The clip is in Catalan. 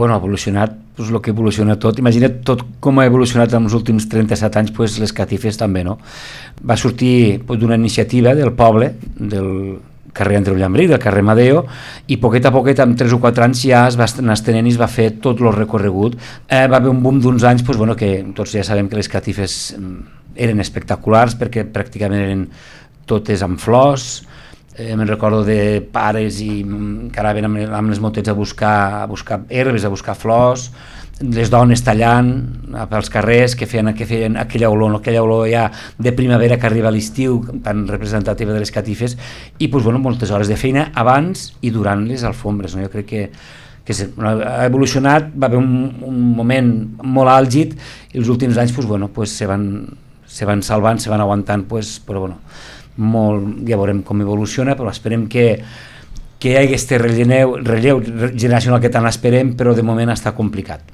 bueno, ha evolucionat pues, el que evoluciona tot. Imagina't tot com ha evolucionat en els últims 37 anys pues, les catifes també, no? Va sortir pues, d'una iniciativa del poble, del carrer Andreu Llambrí, del carrer Madeo, i poquet a poquet, amb 3 o 4 anys, ja es va anar estenent i es va fer tot el recorregut. Eh, va haver un boom d'uns anys, pues, bueno, que tots ja sabem que les catifes mm, eren espectaculars perquè pràcticament eren totes amb flors, eh, me'n recordo de pares i mm, que anaven amb, amb les motets a buscar, a buscar herbes, a buscar flors, les dones tallant pels carrers que feien, que feien aquella olor, aquella olor ja de primavera que arriba a l'estiu, tan representativa de les catifes, i pues, bueno, moltes hores de feina abans i durant les alfombres. No? Jo crec que, que ha evolucionat, va haver un, un moment molt àlgid i els últims anys pues, bueno, pues, se, van, se van salvant, se van aguantant, pues, però bueno, molt, ja veurem com evoluciona, però esperem que, que hi hagi aquest relleu, relleu generacional que tant esperem, però de moment està complicat.